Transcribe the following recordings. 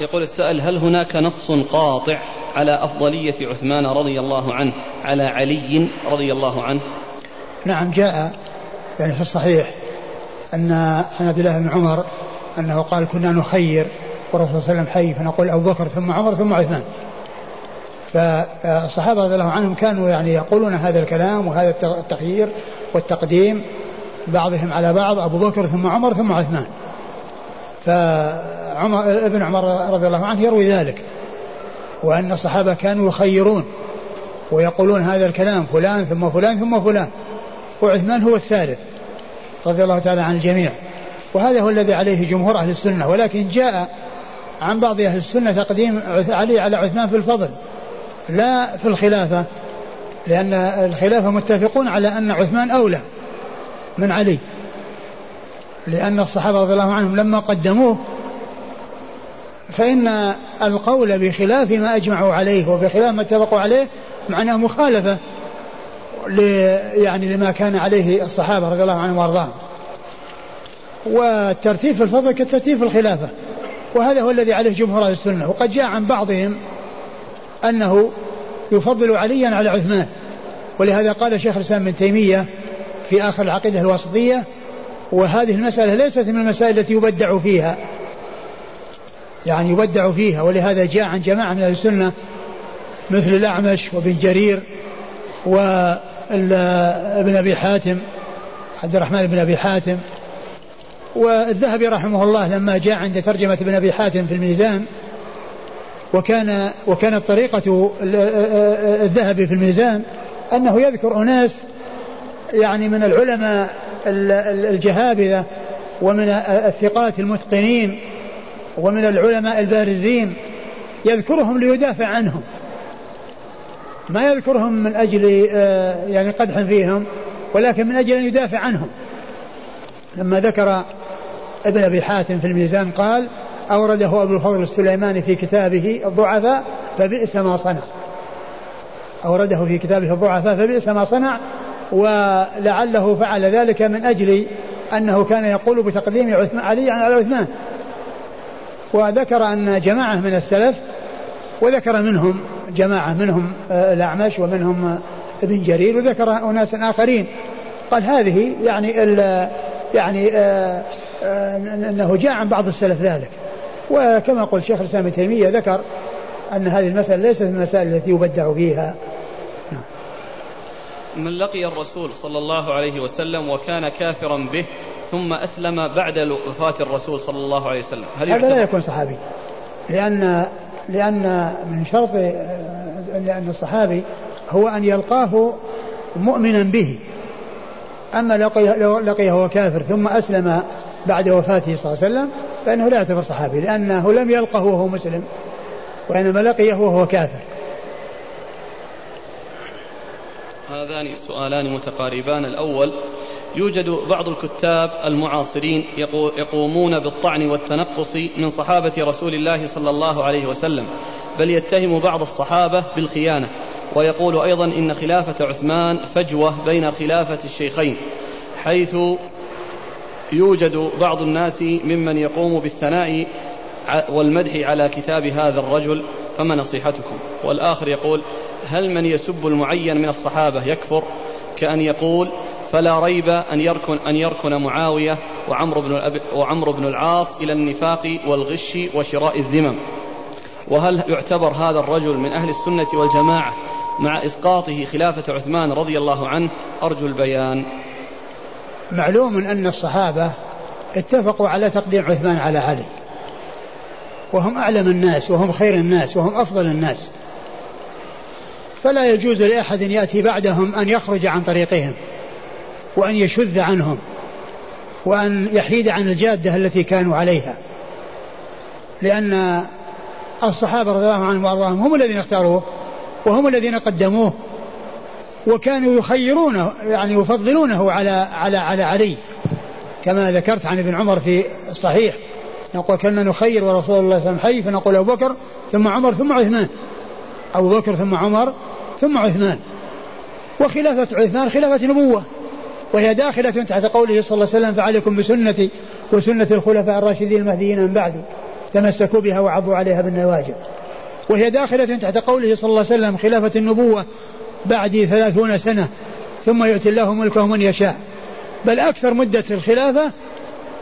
يقول السائل هل هناك نص قاطع على أفضلية عثمان رضي الله عنه على علي رضي الله عنه؟ نعم جاء يعني في الصحيح أن عن عبد الله بن عمر أنه قال كنا نخير والرسول صلى الله عليه وسلم حي فنقول أبو بكر ثم عمر ثم عثمان. فالصحابة رضي الله عنهم كانوا يعني يقولون هذا الكلام وهذا التخيير والتقديم بعضهم على بعض أبو بكر ثم عمر ثم عثمان. فعمر ابن عمر رضي الله عنه يروي ذلك وأن الصحابة كانوا يخيرون ويقولون هذا الكلام فلان ثم فلان ثم فلان وعثمان هو الثالث رضي الله تعالى عن الجميع. وهذا هو الذي عليه جمهور أهل السنة ولكن جاء عن بعض أهل السنة تقديم علي على عثمان في الفضل لا في الخلافة لأن الخلافة متفقون على أن عثمان أولى من علي لأن الصحابة رضي الله عنهم لما قدموه فإن القول بخلاف ما أجمعوا عليه وبخلاف ما اتفقوا عليه معناه مخالفة يعني لما كان عليه الصحابة رضي الله عنهم وأرضاهم. والترتيب في الفضل كالترتيب في الخلافة. وهذا هو الذي عليه جمهور أهل السنة. وقد جاء عن بعضهم أنه يفضل عليا على عثمان. ولهذا قال شيخ الإسلام ابن تيمية في آخر العقيدة الواسطية وهذه المسألة ليست من المسائل التي يبدع فيها. يعني يبدع فيها ولهذا جاء عن جماعة من أهل السنة مثل الأعمش وابن جرير وابن أبي حاتم عبد الرحمن بن أبي حاتم. والذهبي رحمه الله لما جاء عند ترجمة ابن أبي حاتم في الميزان وكان وكانت طريقة الذهبي في الميزان أنه يذكر أناس يعني من العلماء الجهابذة ومن الثقات المتقنين ومن العلماء البارزين يذكرهم ليدافع عنهم. ما يذكرهم من أجل آه، يعني قدح فيهم ولكن من أجل أن يدافع عنهم. لما ذكر ابن أبي حاتم في الميزان قال أورده أبو الفضل السليماني في كتابه الضعفاء فبئس ما صنع. أورده في كتابه الضعفاء فبئس ما صنع ولعله فعل ذلك من أجل أنه كان يقول بتقديم علي على عثمان. وذكر أن جماعة من السلف وذكر منهم جماعة منهم آه، الأعمش ومنهم ابن جرير وذكر أناس آخرين. قال هذه يعني يعني آه، آه، أنه جاء عن بعض السلف ذلك. وكما قلت شيخ الإسلام ابن تيمية ذكر أن هذه المسألة ليست من المسائل التي يبدع فيها. من لقي الرسول صلى الله عليه وسلم وكان كافرا به ثم أسلم بعد وفاة الرسول صلى الله عليه وسلم. هل هذا لا يكون صحابي. لأن لأن من شرط لأن الصحابي هو أن يلقاه مؤمنا به. أما لقيه, لو لقيه وهو كافر ثم أسلم بعد وفاته صلى الله عليه وسلم فإنه لا يعتبر صحابي لأنه لم يلقه وهو مسلم وإنما لقيه وهو كافر. هذان سؤالان متقاربان. الأول يوجد بعض الكتاب المعاصرين يقومون بالطعن والتنقص من صحابة رسول الله صلى الله عليه وسلم بل يتهم بعض الصحابة بالخيانة. ويقول أيضا إن خلافة عثمان فجوة بين خلافة الشيخين حيث يوجد بعض الناس ممن يقوم بالثناء والمدح على كتاب هذا الرجل فما نصيحتكم؟ والآخر يقول هل من يسب المعين من الصحابة يكفر؟ كأن يقول فلا ريب أن يركن أن يركن معاوية وعمرو بن وعمرو بن العاص إلى النفاق والغش وشراء الذمم. وهل يعتبر هذا الرجل من أهل السنة والجماعة مع إسقاطه خلافة عثمان رضي الله عنه؟ أرجو البيان. معلوم أن الصحابة اتفقوا على تقديم عثمان على علي. وهم أعلم الناس وهم خير الناس وهم أفضل الناس. فلا يجوز لأحد يأتي بعدهم أن يخرج عن طريقهم. وأن يشذ عنهم وأن يحيد عن الجادة التي كانوا عليها. لأن الصحابة رضي الله عنهم وأرضاهم هم الذين اختاروه وهم الذين قدموه وكانوا يخيرونه يعني يفضلونه على على على علي كما ذكرت عن ابن عمر في الصحيح. نقول كنا نخير ورسول الله صلى الله عليه وسلم حي فنقول أبو بكر ثم عمر ثم عثمان. أبو بكر ثم عمر ثم عثمان. وخلافة عثمان خلافة نبوة. وهي داخلة تحت قوله صلى الله عليه وسلم فعليكم بسنتي وسنة الخلفاء الراشدين المهديين من بعدي تمسكوا بها وعضوا عليها بالنواجذ. وهي داخلة تحت قوله صلى الله عليه وسلم خلافة النبوة بعد ثلاثون سنة ثم يؤتي الله ملكه من يشاء. بل أكثر مدة الخلافة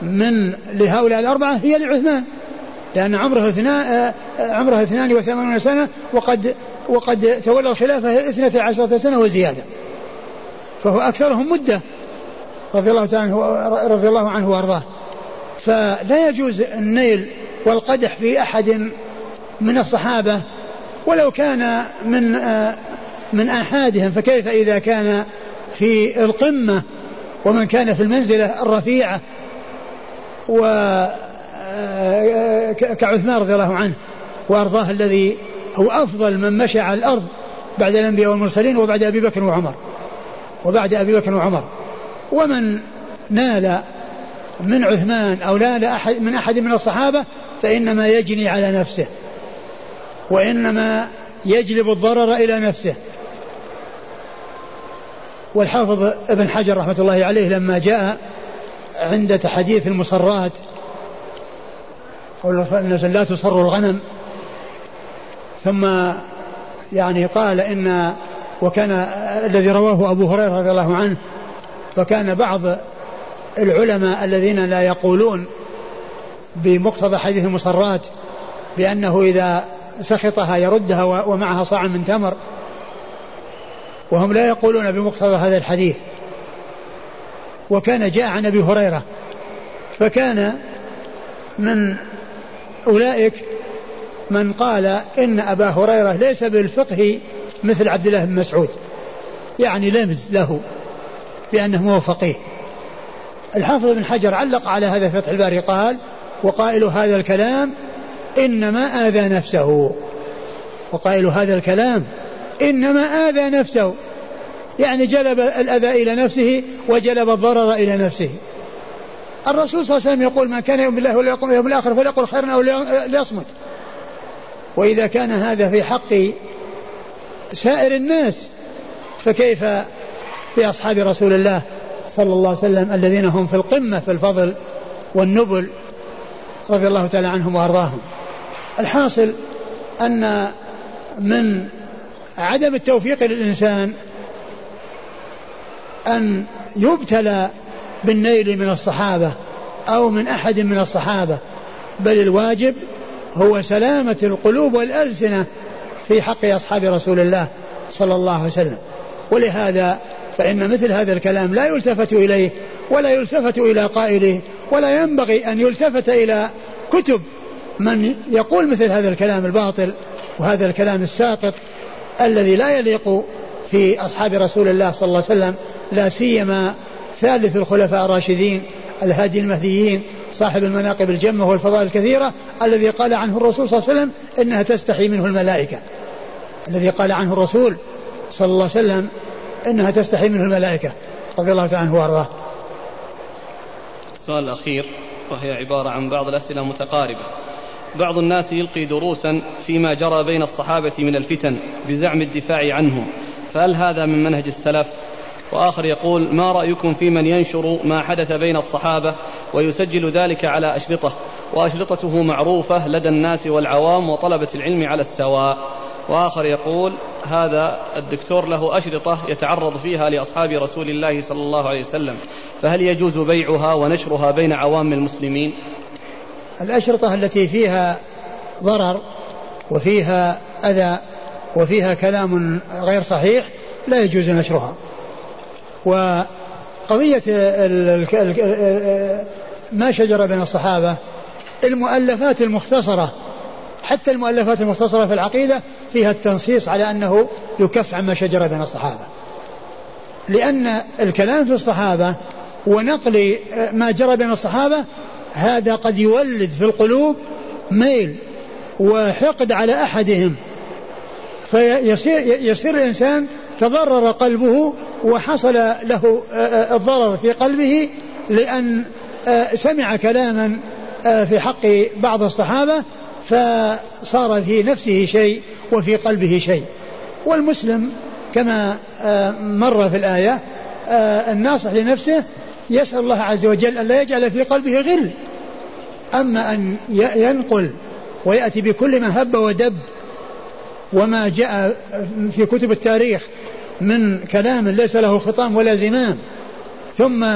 من لهؤلاء الأربعة هي لعثمان لأن عمره اثنان عمره اثنان وثمانون سنة وقد وقد تولى الخلافة اثنتا عشرة سنة وزيادة. فهو أكثرهم مدة. رضي الله عنه رضي الله عنه وأرضاه. فلا يجوز النيل والقدح في أحد من الصحابة ولو كان من من آحادهم. فكيف إذا كان في القمة ومن كان في المنزلة الرفيعة و كعثمان رضي الله عنه وأرضاه الذي هو أفضل من مشى على الأرض بعد الأنبياء والمرسلين وبعد أبي بكر وعمر. وبعد أبي بكر وعمر. ومن نال من عثمان أو نال أحد من أحد من الصحابة فإنما يجني على نفسه وإنما يجلب الضرر إلى نفسه. والحافظ ابن حجر رحمة الله عليه لما جاء عند تحديث المصرات لا تصر الغنم. ثم يعني قال إن وكان الذي رواه أبو هريرة رضي الله عنه وكان بعض العلماء الذين لا يقولون بمقتضى حديث المصرات بأنه إذا سخطها يردها ومعها صاع من تمر وهم لا يقولون بمقتضى هذا الحديث. وكان جاء عن أبي هريرة فكان من أولئك من قال إن أبا هريرة ليس بالفقه مثل عبد الله بن مسعود. يعني لمز له. بأنه هو فقيه. الحافظ بن حجر علق على هذا فتح الباري قال وقائل هذا الكلام إنما آذى نفسه. وقائل هذا الكلام إنما آذى نفسه. يعني جلب الأذى إلى نفسه وجلب الضرر إلى نفسه. الرسول صلى الله عليه وسلم يقول من كان يؤمن بالله واليوم اليوم الآخر فليقل خيرا أو ليصمت. وإذا كان هذا في حق سائر الناس فكيف في أصحاب رسول الله صلى الله عليه وسلم الذين هم في القمة في الفضل والنبل رضي الله تعالى عنهم وأرضاهم. الحاصل أن من عدم التوفيق للإنسان أن يبتلى بالنيل من الصحابة أو من أحد من الصحابة بل الواجب هو سلامة القلوب والألسنة في حق أصحاب رسول الله صلى الله عليه وسلم. ولهذا فإن مثل هذا الكلام لا يلتفت إليه ولا يلتفت إلى قائله ولا ينبغي أن يلتفت إلى كتب من يقول مثل هذا الكلام الباطل وهذا الكلام الساقط الذي لا يليق في أصحاب رسول الله صلى الله عليه وسلم لا سيما ثالث الخلفاء الراشدين الهادي المهديين صاحب المناقب الجمة والفضائل الكثيرة الذي قال عنه الرسول صلى الله عليه وسلم إنها تستحي منه الملائكة. الذي قال عنه الرسول صلى الله عليه وسلم إنها تستحي منه الملائكة رضي الله تعالى عنه وأرضاه. السؤال الأخير وهي عبارة عن بعض الأسئلة متقاربة. بعض الناس يلقي دروسا فيما جرى بين الصحابة من الفتن بزعم الدفاع عنهم فهل هذا من منهج السلف؟ وآخر يقول ما رأيكم في من ينشر ما حدث بين الصحابة ويسجل ذلك على أشرطة؟ وأشرطته معروفة لدى الناس والعوام وطلبة العلم على السواء. وآخر يقول هذا الدكتور له أشرطة يتعرض فيها لأصحاب رسول الله صلى الله عليه وسلم. فهل يجوز بيعها ونشرها بين عوام المسلمين؟ الأشرطة التي فيها ضرر وفيها أذى وفيها كلام غير صحيح لا يجوز نشرها. وقضية ما شجر بين الصحابة المؤلفات المختصرة حتى المؤلفات المختصرة في العقيدة فيها التنصيص على أنه يكف عما شجر بين الصحابة. لأن الكلام في الصحابة ونقل ما جرى بين الصحابة هذا قد يولد في القلوب ميل وحقد على أحدهم. فيصير يصير الإنسان تضرر قلبه وحصل له الضرر في قلبه لأن سمع كلاما في حق بعض الصحابة فصار في نفسه شيء وفي قلبه شيء. والمسلم كما مر في الآية الناصح لنفسه يسأل الله عز وجل أن لا يجعل في قلبه غل. أما أن ينقل ويأتي بكل ما هب ودب وما جاء في كتب التاريخ من كلام ليس له خطام ولا زمام ثم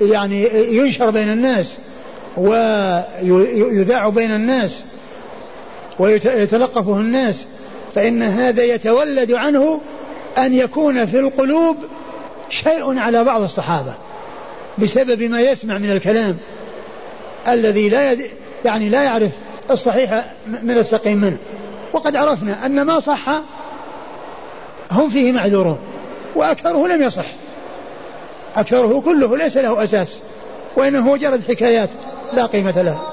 يعني ينشر بين الناس ويذاع بين الناس ويتلقفه الناس فإن هذا يتولد عنه أن يكون في القلوب شيء على بعض الصحابة بسبب ما يسمع من الكلام الذي لا يد يعني لا يعرف الصحيح من السقيم منه. وقد عرفنا أن ما صح هم فيه معذورون وأكثره لم يصح. أكثره كله ليس له أساس وإنه مجرد حكايات لا قيمة لها